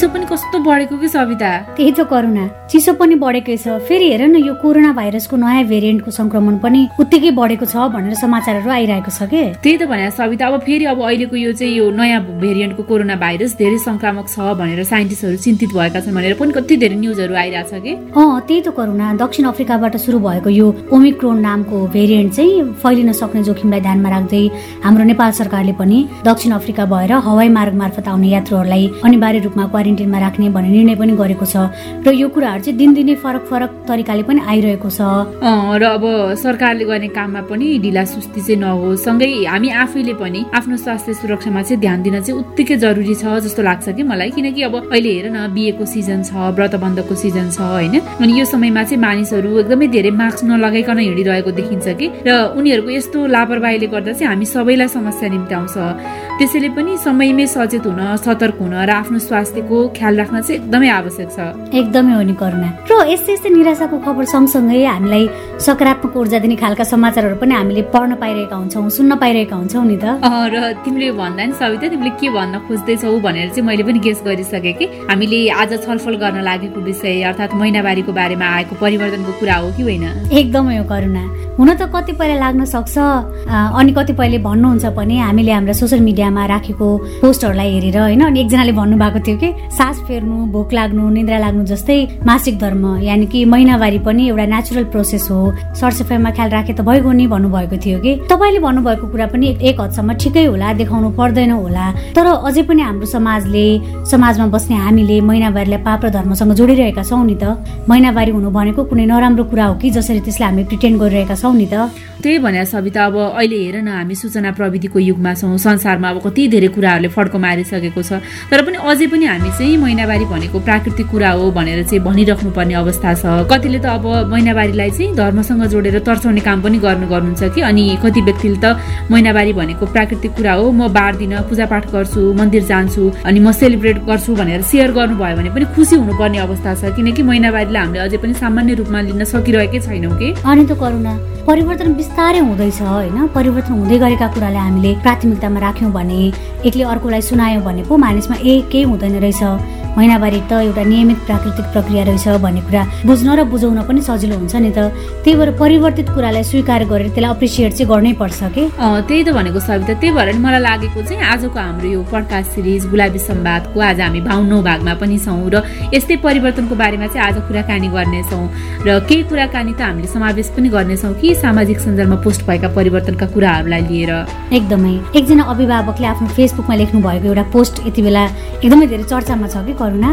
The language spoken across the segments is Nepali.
चिसो पनि कस्तो बढेको कि सविता? त्यही त करुणा चिसो पनि बढेकै छ। फेरि हेर न यो कोरोना भाइरसको नयाँ भेरिएन्टको संक्रमण पनि उत्तिकै बढेको छ भनेर समाचारहरू आइरहेको छ कि? त्यही त भने सविता अब फेरि अब अहिलेको यो चाहिँ यो नयाँ भेरिएन्टको कोरोना भाइरस धेरै संक्रामक छ भनेर साइन्टिस्टहरू चिन्तित भएका छन् भनेर पनि कति धेरै न्युजहरू आइरहेछ कि? अँ त्यही त करुणा दक्षिण अफ्रिकाबाट सुरु भएको यो ओमिक्रोन नामको भेरिएन्ट चाहिँ फैलिन सक्ने जोखिमलाई ध्यानमा राख्दै हाम्रो नेपाल सरकारले पनि दक्षिण अफ्रिका भएर हवाई मार्ग मार्फत आउने यात्रुहरूलाई अनिवार्य रूपमा क्वारेन्टिनमा राख्ने भन्ने निर्णय पनि गरेको छ। र यो कुराहरू चाहिँ दिनदिनै फरक फरक तरिकाले पनि आइरहेको छ। र अब सरकारले गर्ने काममा पनि ढिला सुस्ती चाहिँ नहोस्। सँगै हामी आफैले पनि आफ्नो स्वास्थ्य सुरक्षामा चाहिँ ध्यान दिन चाहिँ उत्तिकै जरुरी छ जस्तो लाग्छ कि मलाई। किनकि अब अहिले हेर न बिहेको सिजन छ व्रतबन्धको सिजन छ होइन? अनि यो समयमा चाहिँ मानिसहरू एकदमै धेरै मास्क नलगाइकन हिँडिरहेको देखिन्छ कि? र उनीहरूको यस्तो लापरवाहीले गर्दा चाहिँ हामी सबैलाई समस्या निम्त्याउँछ। त्यसैले पनि समयमै सचेत हुन सतर्क हुन र आफ्नो स्वास्थ्यको ख्याल राख्न चाहिँ एकदमै आवश्यक छ। एकदमै हो नि करुणा। र यस्तै यस्तै निराशाको खबर सँगसँगै हामीलाई सकारात्मक ऊर्जा दिने खालका समाचारहरू पनि हामीले पढ्न पाइरहेका हुन्छौँ सुन्न पाइरहेका हुन्छौँ नि त। र तिमीले भन्दा नि सविता तिमीले के भन्न खोज्दैछौ भनेर चाहिँ मैले पनि गेस गरिसकेँ कि हामीले आज छलफल गर्न लागेको विषय अर्थात् महिनावारीको बारेमा आएको परिवर्तनको कुरा हो कि होइन? एकदमै हो करुणा। हुन त कतिपयलाई लाग्न सक्छ अनि कतिपयले भन्नुहुन्छ पनि हामीले हाम्रा सोसियल मिडियामा राखेको पोस्टहरूलाई हेरेर होइन अनि एकजनाले भन्नुभएको थियो कि सास फेर्नु भोक लाग्नु निद्रा लाग्नु जस्तै मासिक धर्म यानि कि महिनावारी पनि एउटा नेचुरल प्रोसेस हो। सरसफाइमा ख्याल राखे त भइगयो नि भन्नुभएको थियो कि। तपाईँले भन्नुभएको कुरा पनि एक हदसम्म ठिकै होला देखाउनु पर्दैन होला। तर अझै पनि हाम्रो समाजले समाजमा बस्ने हामीले महिनावारीलाई पाप र धर्मसँग जोडिरहेका छौँ नि त। महिनावारी हुनु भनेको कुनै नराम्रो कुरा हो कि जसरी त्यसलाई हामी प्रिटेन्ड गरिरहेका छौँ नि त? त्यही भने सविता अब अहिले हेर न हामी सूचना प्रविधिको युगमा छौँ संसारमा अब कति धेरै कुराहरूले फड्को मारिसकेको छ। तर पनि अझै पनि हामी चाहिँ महिनावारी भनेको प्राकृतिक कुरा हो भनेर चाहिँ भनिराख्नु पर्ने अवस्था छ। कतिले त अब महिनावारीलाई चाहिँ धर्मसँग जोडेर तर्साउने काम पनि गर्नु गर्नुहुन्छ कि? अनि कति व्यक्तिले त महिनावारी भनेको प्राकृतिक कुरा हो म बारदिन पूजापाठ गर्छु मन्दिर जान्छु अनि म सेलिब्रेट गर्छु भनेर सेयर गर्नुभयो भने पनि खुसी हुनुपर्ने अवस्था छ। किनकि महिनावारीलाई हामीले अझै पनि सामान्य रूपमा लिन सकिरहेकै छैनौँ कि? अनि त करुणा परिवर्तन बिस्तारै हुँदैछ होइन? परिवर्तन हुँदै गरेका कुरालाई हामीले प्राथमिकतामा राख्यौँ भने एकले अर्कोलाई सुनायौँ भने पो मानिसमा ए केही हुँदैन रहेछ। महिनावारी त एउटा नियमित प्राकृतिक प्रक्रिया रहेछ भन्ने कुरा बुझ्न र बुझाउन पनि सजिलो हुन्छ नि त। त्यही भएर परिवर्तित कुरालाई स्वीकार गरेर त्यसलाई अप्रिसिएट चाहिँ गर्नै पर्छ कि? त्यही त भनेको सविता। त्यही भएर मलाई लागेको चाहिँ आजको हाम्रो यो पडकास्ट सिरिज गुलाबी सम्वादको आज हामी बाहुन्नौ भागमा पनि छौँ र यस्तै परिवर्तनको बारेमा चाहिँ आज कुराकानी गर्नेछौँ र केही कुराकानी त हामीले समावेश पनि गर्नेछौँ कि सामाजिक सञ्जालमा पोस्ट भएका परिवर्तनका कुराहरूलाई लिएर? एकदमै। एकजना अभिभावकले आफ्नो फेसबुकमा लेख्नु भएको एउटा पोस्ट यति बेला एकदमै धेरै चर्चामा छ कि करुणा।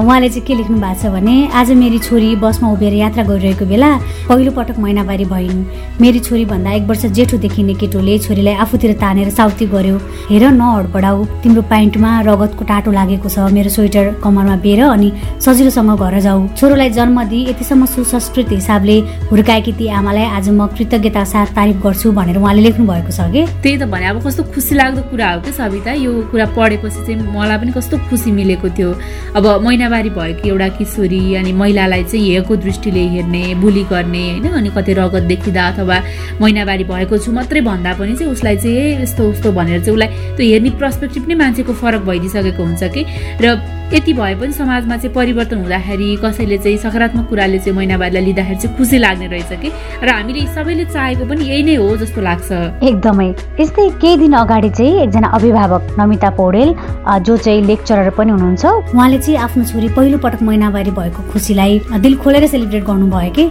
उहाँले चाहिँ के लेख्नु भएको छ भने आज मेरी छोरी बसमा उभिएर यात्रा गरिरहेको बेला पहिलो पटक महिनावारी भइन्। मेरी छोरी भन्दा एक वर्ष जेठो देखिने केटोले छोरीलाई आफूतिर तानेर साउती गर्यो। हेर न हडपडाउ तिम्रो प्यान्टमा रगतको टाटो लागेको छ। मेरो स्वेटर कमरमा बेर अनि सजिलोसँग घर जाऊ। छोरोलाई जन्म दिई यतिसम्म सुसंस्कृत हिसाबले हुर्काएकी ती आमालाई आज म कृतज्ञता साथ तारिफ गर्छु भनेर उहाँले लेख्नु भएको छ कि? त्यही त भने अब कस्तो खुसी लाग्दो कुरा हो कि सविता। यो कुरा पढेपछि चाहिँ मलाई पनि कस्तो खुसी मिलेको थियो। अब महिनावारी भएको एउटा किशोरी अनि महिलालाई चाहिँ हेरको दृष्टिले हेर्ने बुली गर्ने होइन? अनि कतै रगत देखिँदा अथवा महिनावारी भएको छु मात्रै भन्दा पनि चाहिँ उसलाई चाहिँ यस्तो उस्तो भनेर चाहिँ उसलाई त्यो हेर्ने पर्सपेक्टिभ नै मान्छेको फरक भइदिइसकेको हुन्छ कि? र यति भए पनि समाजमा चाहिँ परिवर्तन हुँदाखेरि कसैले चाहिँ सकारात्मक कुराले चाहिँ महिनावारीलाई लिँदाखेरि चाहिँ खुसी लाग्ने रहेछ कि? र हामीले सबैले चाहेको पनि यही नै हो जस्तो लाग्छ। एकदमै। यस्तै केही दिन अगाडि चाहिँ एकजना अभिभावक नमिता पौडेल जो चाहिँ लेक्चरर पनि हुनुहुन्छ उहाँले चाहिँ आफ्नो छोरी पहिलो पटक महिनावारी भएको खुसीलाई दिल खोलेर सेलिब्रेट गर्नुभयो कि?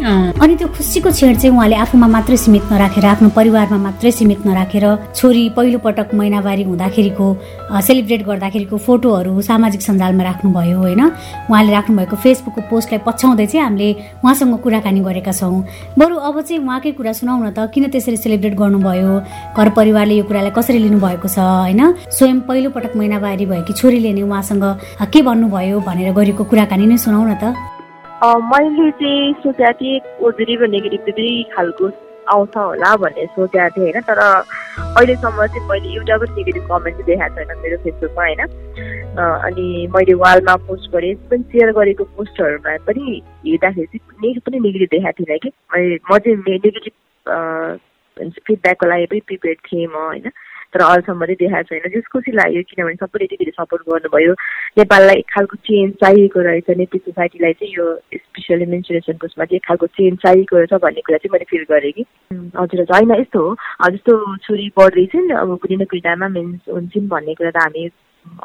अनि त्यो खुसीको छेड चाहिँ उहाँले आफूमा मात्रै सीमित नराखेर आफ्नो परिवारमा मात्रै सीमित नराखेर छोरी पहिलो पटक महिनावारी हुँदाखेरिको सेलिब्रेट गर्दाखेरिको फोटोहरू सामाजिक सञ्जालमा राख्नुभयो होइन? उहाँले राख्नुभएको फेसबुकको पोस्टलाई पछ्याउँदै चाहिँ हामीले उहाँसँग कुराकानी गरेका छौँ। बरु अब चाहिँ उहाँकै कुरा सुनाउ न त किन त्यसरी सेलिब्रेट गर्नुभयो? घर परिवारले यो कुरालाई कसरी लिनुभएको छ होइन? स्वयं पहिलो पटक महिनावारी भएकी छोरीले नै उहाँसँग के भन्नुभयो भनेर गरेको कुराकानी नै सुनाउ न त मैले चाहिँ सोचेको थिएँ पोजिटिभ नेगेटिभ दुई खालको आउँछ होला भन्ने सोचेको थिएँ होइन? तर अहिलेसम्म चाहिँ मैले एउटा पनि नेगेटिभ कमेन्ट देखाएको छैन मेरो फेसबुकमा होइन? अनि मैले वालमा पोस्ट गरेँ पनि सेयर गरेको पोस्टहरूमा पनि हेर्दाखेरि चाहिँ नेगेटिभ पनि नेगेटिभ देखाएको थिइनँ कि। म चाहिँ नेगेटिभ फिडब्याकको लागि पनि प्रिपेयर थिएँ म होइन। तर अहिलेसम्म चाहिँ देखाएको छैन। जस खुसी लाग्यो किनभने सबैले यति धेरै सपोर्ट गर्नुभयो। नेपाललाई एक खालको चेन्ज चाहिएको रहेछ। नेपाली सोसाइटीलाई चाहिँ यो स्पेसली मेन्सुरेसनको उसमा चाहिँ एक खालको चेन्ज चाहिएको रहेछ भन्ने कुरा चाहिँ मैले फिल गरेँ कि। हजुर हजुर। होइन यस्तो हो। जस्तो छोरी पढ्दैछन् अब कुनै न कुनै टाइममा मेन्स हुन्छन् भन्ने कुरा त हामी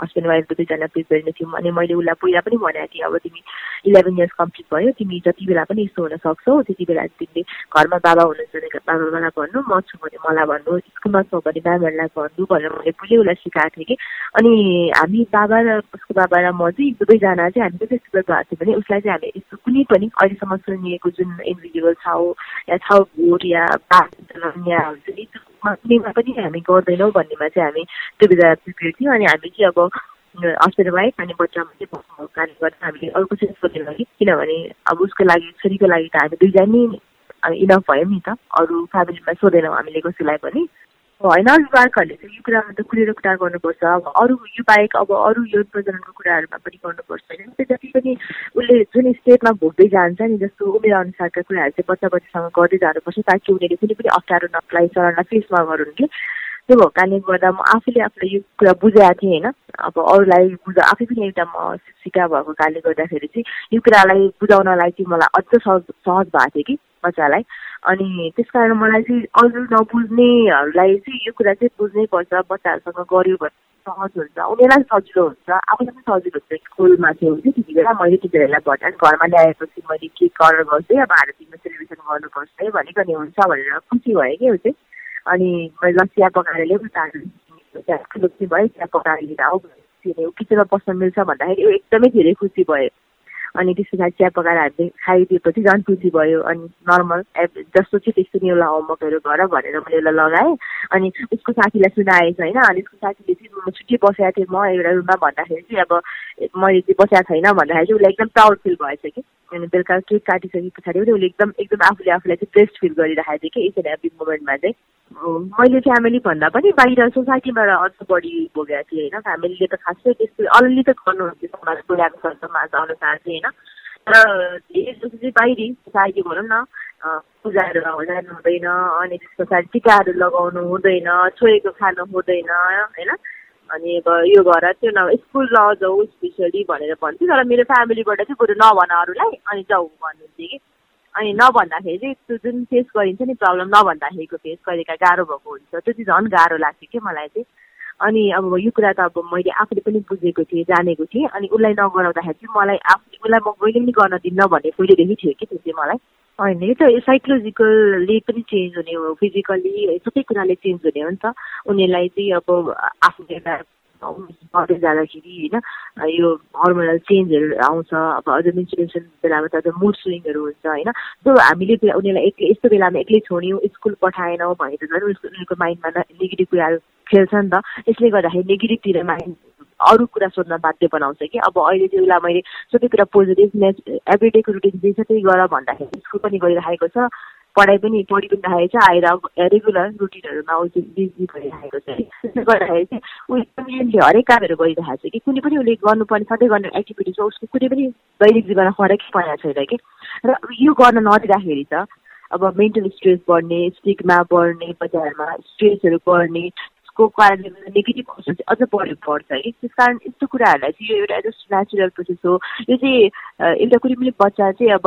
हस्बेन्ड वाइफको प्रिपेयर थियौँ अनि मैले उसलाई पहिला पनि भनेको थिएँ अब तिमी इलेभेन इयर्स कम्प्लिट भयो तिमी जति बेला पनि यस्तो हुन सक्छौ त्यति बेला तिमीले घरमा बाबा हुनुहुन्छ भने बाबालाई भन्नु म छु भने मलाई भन्नु स्कुलमा छौ भने म्यामहरूलाई भन्नु भनेर मैले पहिले उसलाई सिकाएको थिएँ कि। अनि हामी बाबा र उसको बाबा र म चाहिँ दुवैजना चाहिँ हामी चाहिँ त्यस्तो भएको थियो भने उसलाई चाहिँ हामी यस्तो कुनै पनि अहिलेसम्म सुनिएको जुन इन्डिभिजुअल छ या छ भोट या या हुन्छ नि कुनैमा पनि हामी गर्दैनौँ भन्नेमा चाहिँ हामी त्यो प्रिपेयर थियौँ अनि हामी चाहिँ अब हस्बेन्ड वाइफ अनि बच्चामा चाहिँ कार्य गर्दा हामीले अर्को चाहिँ सोध्दैनौँ कि किनभने अब उसको लागि छोरीको लागि त हामी दुईजना नै इनफ भयौँ नि त। अरू फ्यामिलीमा सोधेनौँ हामीले कसैलाई पनि। होइन अभिभावकहरूले चाहिँ यो कुरामा त कुरेर कुरा गर्नुपर्छ। अब अरू यो बाहेक अब अरू यो प्रजननको कुराहरूमा पनि गर्नुपर्छ। होइन त्यो जति पनि उसले जुन स्टेटमा भोग्दै जान्छ नि जस्तो उमेर अनुसारका कुराहरू चाहिँ बच्चा बच्चासँग गर्दै जानुपर्छ ताकि उनीहरूले कुनै पनि अप्ठ्यारो नपलाई चरणलाई फेस नगरून् कि। त्यो भएको कारणले गर्दा म आफूले आफूलाई यो कुरा बुझाएको थिएँ होइन। अब अरूलाई बुझा आफै पनि एउटा म सिका भएको कारणले गर्दाखेरि चाहिँ यो कुरालाई बुझाउनलाई चाहिँ मलाई अझ सहज सहज भएको थियो कि बच्चालाई। अनि त्यस कारण मलाई चाहिँ अरू नबुझ्नेहरूलाई चाहिँ यो कुरा चाहिँ बुझ्नै पर्छ बच्चाहरूसँग गऱ्यो भने सहज हुन्छ उनीहरूलाई सजिलो हुन्छ आफूलाई पनि सजिलो हुन्छ। स्कुलमा थियो भने त्यति बेला मैले टिचरहरूलाई भन्दा घरमा ल्याएपछि मैले केक अर्डर गर्छु अब भारतीयमा सेलिब्रेसन गर्नुपर्छ है भनेको नि हुन्छ भनेर खुसी भयो कि चाहिँ अनि मैले चिया पकाएर ल्याउँ ठुलो भयो चिया पकाएर लिएर आऊ किचनमा बस्न मिल्छ भन्दाखेरि एकदमै धेरै खुसी भयो अनि त्यस पछाडि चिया पकाएर हामीले खाइदिएपछि झन् खुसी भयो अनि नर्मल एभ जस्तो चाहिँ त्यस्तो नि एउटा होमवर्कहरू गर भनेर मैले उसलाई लगाएँ अनि उसको साथीलाई सुनाएछ होइन अनि उसको साथीले चाहिँ म छुट्टी बसेको थिएँ म एउटा रुममा भन्दाखेरि चाहिँ अब मैले चाहिँ बसेको छैन भन्दाखेरि चाहिँ उसलाई एकदम प्राउड फिल भएछ कि. अनि बेलुका केक काटिसके पछाडि पनि उसले एकदम एकदम आफूले आफूलाई चाहिँ बेस्ट फिल गरिरहेको थियो कि एन्ड एभ्री मोमेन्टमा चाहिँ मैले फ्यामिली भन्दा पनि बाहिर सोसाइटीबाट अझ बढी भोगेको थिएँ होइन। फ्यामिलीले त खासै त्यस्तो अलिअलि त गर्नुहुन्थ्यो समाज पुऱ्याएको समाज अनुसार चाहिँ होइन। तर धेरै जस्तो बाहिरी सोसाइटी भनौँ न पूजाहरू जानु हुँदैन अनि त्यस पछाडि टिकाहरू लगाउनु हुँदैन छोएको खानु हुँदैन होइन। अनि अब यो घर त्यो न स्कुल नजाऊ स्पेसली भनेर भन्थ्यो। तर मेरो फ्यामिलीबाट चाहिँ बरु नभन अरूलाई अनि जाऊ भन्नुहुन्थ्यो कि। अनि नभन्दाखेरि चाहिँ त्यो जुन फेस गरिन्छ नि प्रब्लम नभन्दाखेरिको फेस कहिलेकाहीँ गाह्रो भएको हुन्छ। त्यो चाहिँ झन् गाह्रो लाग्थ्यो कि मलाई चाहिँ। अनि अब यो कुरा त अब मैले आफूले पनि बुझेको थिएँ जानेको थिएँ। अनि उसलाई नगराउँदाखेरि चाहिँ मलाई आफूले उसलाई म कहिले पनि गर्न दिन्न भन्ने पहिलेदेखि थियो कि त्यो चाहिँ मलाई। होइन यो त साइकोलोजिकल्ली पनि चेन्ज हुने हो। फिजिकल्ली सबै कुराले चेन्ज हुने हो नि त। उनीहरूलाई चाहिँ अब आफ्नो एउटा गर्दै जाँदाखेरि होइन यो हर्मोनल चेन्जहरू आउँछ अब अझ मेन्सुरेसन बेलामा त अझ मुड स्विङहरू हुन्छ होइन। सो हामीले उनीहरूलाई एक्लै यस्तो बेलामा एक्लै छोड्यौँ स्कुल पठाएनौँ भने त झन् उनीहरूको माइन्डमा नेगेटिभ कुराहरू खेल्छ नि त। यसले गर्दाखेरि नेगेटिभतिर माइन्ड अरू कुरा सोध्न बाध्य बनाउँछ कि अब अहिले चाहिँ उसलाई मैले सबै कुरा पोजिटिभ एभ्री डेको रुटिन जे छ त्यही गर भन्दाखेरि स्कुल पनि गरिरहेको छ। पढाइ पनि पढि पनि राखेको छ आएर रेगुलर रुटिनहरूमा चाहिँ बिजी भइरहेको छ। त्यसले गर्दाखेरि चाहिँ एकदम हरेक कामहरू गरिरहेको छ कि कुनै पनि उसले गर्नुपर्ने सधैँ गर्ने एक्टिभिटी छ उसको कुनै पनि दैनिक जीवनमा फरकै परेको छैन कि। र यो गर्न नदिँदाखेरि त अब मेन्टल स्ट्रेस बढ्ने स्टिकमा बढ्ने बजारमा स्ट्रेसहरू बढ्ने को कारणले गर्दा नेगेटिभ असर चाहिँ अझ बढी पर्छ है त्यस कारण यस्तो कुराहरूलाई चाहिँ यो एउटा जस्ट नेचुरल प्रोसेस हो। यो चाहिँ एउटा कुनै पनि बच्चा चाहिँ अब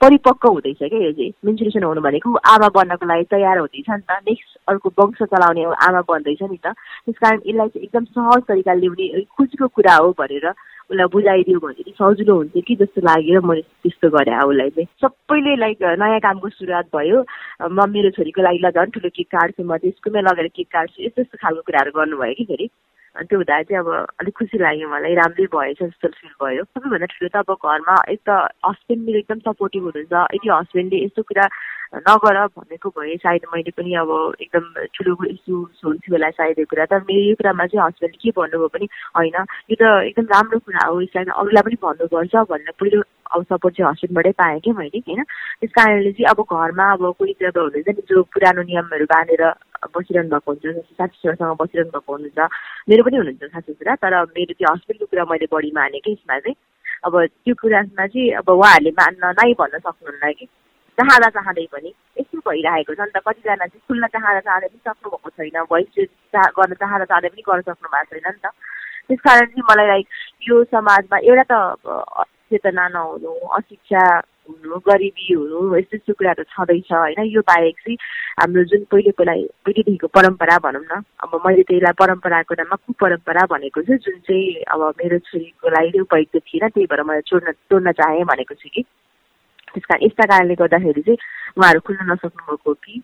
परिपक्व हुँदैछ क्या यो चाहिँ? मेन्सुरेसन हुनु भनेको आमा बन्नको लागि तयार हुँदैछ नि त। नेक्स्ट अर्को वंश चलाउने आमा बन्दैछ नि त। त्यस कारण यसलाई चाहिँ एकदम सहज तरिकाले ल्याउने खुसीको कुरा हो भनेर उसलाई बुझाइदियो भने सजिलो हुन्छ कि जस्तो लागेर मैले त्यस्तो गरेँ उसलाई चाहिँ। सबैले लाइक नयाँ कामको सुरुवात भयो। म मेरो छोरीको लागि ल झन् ठुलो केक काट्छु म चाहिँ स्कुलमै लगेर केक काट्छु यस्तो यस्तो खालको कुराहरू गर्नुभयो कि फेरि। त्यो हुँदा चाहिँ अब अलिक खुसी लाग्यो मलाई राम्रै भएछ जस्तो फिल भयो। सबैभन्दा ठुलो त अब घरमा एक त हस्बेन्ड मेरो एकदम सपोर्टिभ हुनुहुन्छ। यदि हस्बेन्डले यस्तो कुरा नगर भनेको भए सायद मैले पनि अब एकदम ठुलो इस्युज हुन्थ्यो होला सायद यो कुरा। तर मेरो यो कुरामा चाहिँ हस्बेन्डले के भन्नुभयो पनि होइन। यो त एकदम राम्रो कुरा हो। यसलाई अरूलाई पनि भन्नुपर्छ भनेर पहिलो अब सपोर्ट चाहिँ हस्बेन्डबाटै पाएँ कि मैले होइन? त्यस कारणले चाहिँ अब घरमा अब कोही चाहिँ नि जो पुरानो नियमहरू बाँधेर बसिरहनु भएको हुन्छ जस्तो साथीसँग बसिरहनु भएको हुनुहुन्छ मेरो पनि हुनुहुन्छ साथी कुरा। तर मेरो त्यो हस्बेन्डको कुरा मैले बढी माने कि यसमा चाहिँ। अब त्यो कुरामा चाहिँ अब उहाँहरूले मान्न नै भन्न सक्नुहुन्न कि। चाहँदा चाहँदै पनि यस्तो भइरहेको छ। नि त कतिजना चाहिँ खुल्न चाहँदा चाहँदै पनि सक्नु भएको छैन भोइस गर्न चाहँदा चाहँदै पनि गर्न सक्नु भएको छैन नि त। त्यस कारण चाहिँ मलाई लाइक यो समाजमा एउटा त चेतना नहुनु अशिक्षा हुनु गरिबी हुनु यस्तो यस्तो कुराहरू छँदैछ होइन। यो बाहेक चाहिँ हाम्रो जुन पहिलेकोलाई पहिलेदेखिको परम्परा भनौँ न अब मैले त्यसलाई परम्पराको नाममा कुपरम्परा भनेको छु जुन चाहिँ अब मेरो छोरीको लागि उपयुक्त थिएन त्यही भएर मैले छोड्न तोड्न चाहेँ भनेको छु कि। त्यस कारण यस्ता कारणले गर्दाखेरि चाहिँ उहाँहरू खुल्न नसक्नु भएको कि।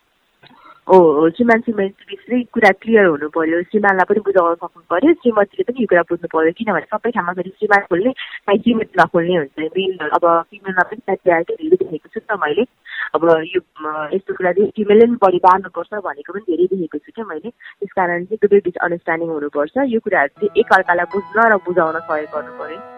हो श्रीमान श्रीमती बिचमै कुरा क्लियर हुनु पऱ्यो श्रीमानलाई पनि बुझाउन सक्नु पऱ्यो श्रीमतीले पनि यो कुरा बुझ्नु पऱ्यो किनभने सबै ठाउँमा फेरि श्रीमान खोल्ने श्रीमती नखोल्ने हुन्छ। मेल अब फिमेलमा पनि साथी धेरै देखेको छु त मैले। अब यो यस्तो कुरा चाहिँ फिमेलले पनि बढी बार्नुपर्छ भनेको पनि धेरै देखेको छु क्या मैले। त्यस कारण चाहिँ दुवै बिच अन्डरस्ट्यान्डिङ हुनुपर्छ। यो कुराहरू चाहिँ एकअर्कालाई बुझ्न र बुझाउन सहयोग गर्नु पऱ्यो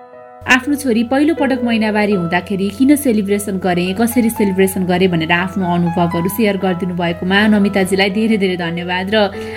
आफ्नो छोरी पहिलो पटक महिनावारी हुँदाखेरि किन सेलिब्रेसन गरेँ कसरी सेलिब्रेसन गरेँ भनेर आफ्नो अनुभवहरू सेयर गरिदिनु भएकोमा नमिताजीलाई धेरै धेरै धन्यवाद र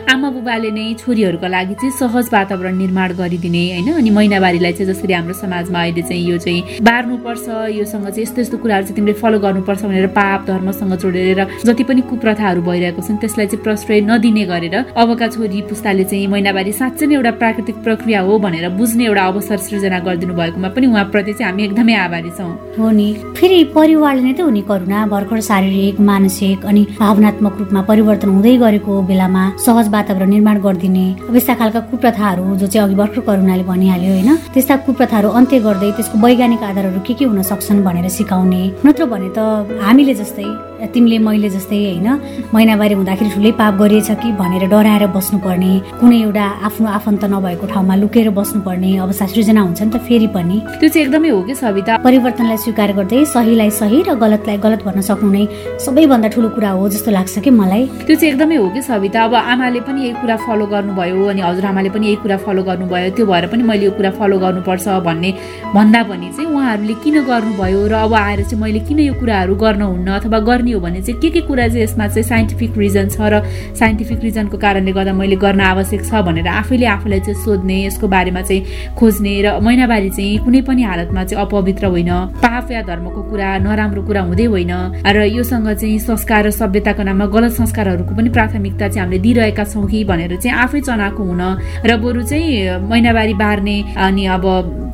आमा बुबाले नै छोरीहरूको लागि चाहिँ सहज वातावरण निर्माण गरिदिने होइन? अनि महिनावारीलाई चाहिँ जसरी हाम्रो समाजमा अहिले चाहिँ यो चाहिँ बार्नुपर्छ योसँग चाहिँ यस्तो यस्तो कुराहरू चाहिँ तिमीले फलो गर्नुपर्छ भनेर पाप धर्मसँग जोडेर जति पनि कुप्रथाहरू भइरहेको छन् त्यसलाई चाहिँ प्रश्रय नदिने गरेर अबका छोरी पुस्ताले चाहिँ महिनावारी साँच्चै नै एउटा प्राकृतिक प्रक्रिया हो भनेर बुझ्ने एउटा अवसर सृजना गरिदिनु भएकोमा पनि उहाँप्रति चाहिँ हामी एकदमै आभारी छौँ। हो नि। फेरि परिवारले नै त हुने करुणा भर्खर शारीरिक मानसिक अनि भावनात्मक रूपमा परिवर्तन हुँदै गरेको बेलामा सहज वातावरण निर्माण गरिदिने अब यस्ता खालका कुप्रथाहरू जो चाहिँ अघि भर्खर करुणाले भनिहाल्यो होइन त्यस्ता कुप्रथाहरू अन्त्य गर्दै त्यसको वैज्ञानिक आधारहरू के के हुन सक्छन् भनेर सिकाउने। नत्र भने त हामीले जस्तै तिमीले मैले जस्तै होइन महिनावारी हुँदाखेरि ठुलै पाप गरिएछ कि भनेर डराएर बस्नुपर्ने कुनै एउटा आफ्नो आफन्त नभएको ठाउँमा लुकेर बस्नुपर्ने अवस्था सृजना हुन्छ नि त फेरि पनि। त्यो चाहिँ एकदमै हो कि सविता? परिवर्तनलाई स्वीकार गर्दै सहीलाई सही र गलतलाई गलत भन्न सक्नु नै सबैभन्दा ठुलो कुरा हो जस्तो लाग्छ कि मलाई? त्यो चाहिँ एकदमै हो कि सविता? अब आमाले पनि यही कुरा फलो गर्नुभयो अनि हजुरआमाले पनि यही कुरा फलो गर्नुभयो त्यो भएर पनि मैले यो कुरा फलो गर्नुपर्छ भन्ने भन्दा पनि चाहिँ उहाँहरूले किन गर्नुभयो र अब आएर चाहिँ मैले किन यो कुराहरू गर्न हुन्न अथवा गर्ने हो भने चाहिँ के के कुरा चाहिँ यसमा चाहिँ साइन्टिफिक रिजन छ र साइन्टिफिक रिजनको कारणले गर्दा मैले गर्न आवश्यक छ भनेर आफैले आफूलाई चाहिँ सोध्ने यसको बारेमा चाहिँ खोज्ने र महिनावारी चाहिँ कुनै पनि हालतमा चाहिँ अपवित्र होइन। पाप या धर्मको कुरा नराम्रो कुरा हुँदै होइन र योसँग चाहिँ संस्कार र सभ्यताको नाममा गलत संस्कारहरूको पनि प्राथमिकता चाहिँ हामीले दिइरहेका छौँ कि भनेर चाहिँ आफै चनाएको हुन र बरु चाहिँ महिनावारी बार्ने अनि अब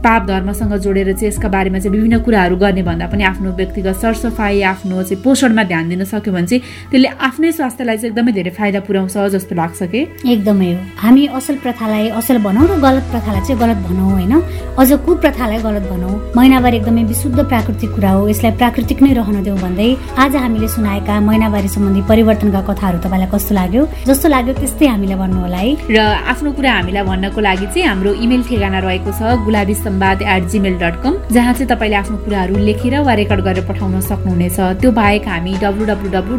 पाप धर्मसँग जोडेर चाहिँ यसका बारेमा चाहिँ विभिन्न कुराहरू गर्ने भन्दा पनि आफ्नो व्यक्तिगत सरसफाइ आफ्नो चाहिँ पोषणमा ध्यान दिन सक्यो भने चाहिँ त्यसले आफ्नै स्वास्थ्यलाई चाहिँ एकदमै धेरै फाइदा पुर्याउँछ जस्तो लाग्छ कि? एकदमै हो। हामी असल प्रथालाई असल भनौँ र गलत प्रथालाई चाहिँ गलत भनौँ होइन? अझ कुप्रथालाई गलत भनौँ। महिनावारी एकदमै विशुद्ध प्राकृतिक कुरा हो। यसलाई प्राकृतिक नै रहन देऊ भन्दै आज हामीले सुनाएका महिनावारी सम्बन्धी परिवर्तनका कथाहरू तपाईँलाई कस्तो लाग्यो? जस्तो लाग्यो त्यस्तै हामीलाई भन्नु होला है। र आफ्नो कुरा हामीलाई भन्नको लागि चाहिँ हाम्रो इमेल ठेगाना रहेको छ Gulabi Sambad at Gmail dot com जहाँ चाहिँ तपाईँले आफ्नो कुराहरू लेखेर वा रेकर्ड गरेर पठाउन सक्नुहुनेछ। त्यो बाहेक हामी डब्लु डब्लु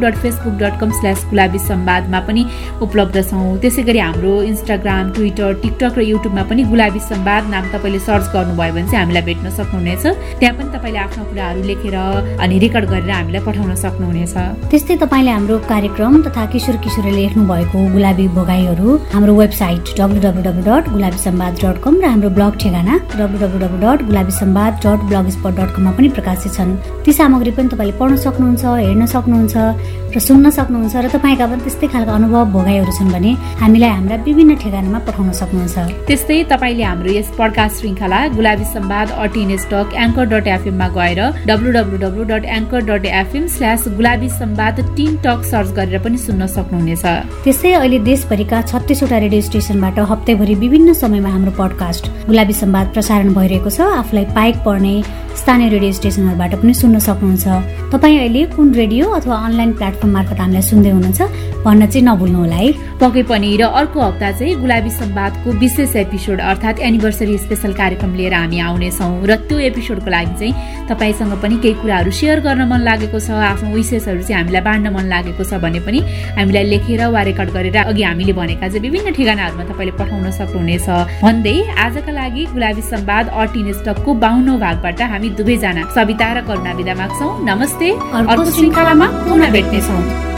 सम्वादमा पनि उपलब्ध छौँ। त्यसै गरी हाम्रो इन्स्टाग्राम ट्विटर टिकटक र युट्युबमा पनि गुलाबी सम्वाद नाम तपाईँले सर्च गर्नुभयो भने चाहिँ हामीलाई भेट्न सक्नुहुनेछ। त्यहाँ पनि तपाईँले आफ्नो कुराहरू लेखेर अनि रेकर्ड गरेर हामीलाई पठाउन सक्नुहुनेछ। त्यस्तै तपाईँले हाम्रो कार्यक्रम तथा किशोर किशोरले लेख्नु भएको गुलाबी भोगाईहरू हाम्रो website W W W dot Gulabi Sambad dot com र हाम्रो ब्लग ठेगाना W W W dot Gulabi Sambad dot blogspot dot कममा पनि प्रकाशित छन्। ती सामग्री पनि तपाईँले पढ्न सक्नुहुन्छ हेर्न सक्नुहुन्छ र सुन्न सक्नुहुन्छ र तपाईँका पनि त्यस्तै खालको अनुभव भोगाईहरू छन् भने हामीलाई हाम्रा विभिन्न ठेगानामा पठाउन सक्नुहुन्छ। त्यस्तै तपाईँले हाम्रो यस पडकास्ट श्रृङ्खला गुलाबी सम्वाद अटिन स्टक एङ्कर डट एफएममा गएर W W W dot anchor dot FM slash Gulabi Sambad teen talk search गरेर पनि सुन्न सक्नुहुनेछ। त्यसै अहिले देशभरिका छत्तिसवटा रेडियो स्टेसनबाट हप्तैभरि विभिन्न समयमा हाम्रो पडकास्ट गुलाबी सम्वाद प्रसारण भइरहेको छ। आफूलाई पाइक पर्ने स्थानीय रेडियो स्टेसनहरूबाट पनि सुन्न सक्नुहुन्छ। तपाईँ अहिले कुन रेडियो अथवा अनलाइन प्लेटफर्म मार्फत हामीलाई सुन्दै हुनुहुन्छ भन्न चाहिँ नभुल्नु होला है। पक्कै पनि र अर्को हप्ता चाहिँ गुलाबी सम्वादको विशेष एपिसोड अर्थात् एनिभर्सरी स्पेसल कार्यक्रम लिएर हामी आउनेछौँ। र त्यो एपिसोडको लागि चाहिँ तपाईँसँग पनि केही कुराहरू सेयर गर्न मन लागेको छ आफ्नो विशेषहरू चाहिँ हामीलाई बाँड्न मन लागेको छ भने पनि हामीलाई लेखेर वा रेकर्ड गरेर अघि हामीले भनेका चाहिँ विभिन्न ठेगानाहरूमा तपाईँले पठाउन सक्नुहुनेछ। भन्दै आजका लागि गुलाबी सम्वाद अर्टिन स्टकको बाहुनौ भागबाट हामी दुवैजना सविता र करुणा विदा माग्छौँ। नमस्ते। अर्को श्रृङ्खलामा पुनः भेट्नेछौँ।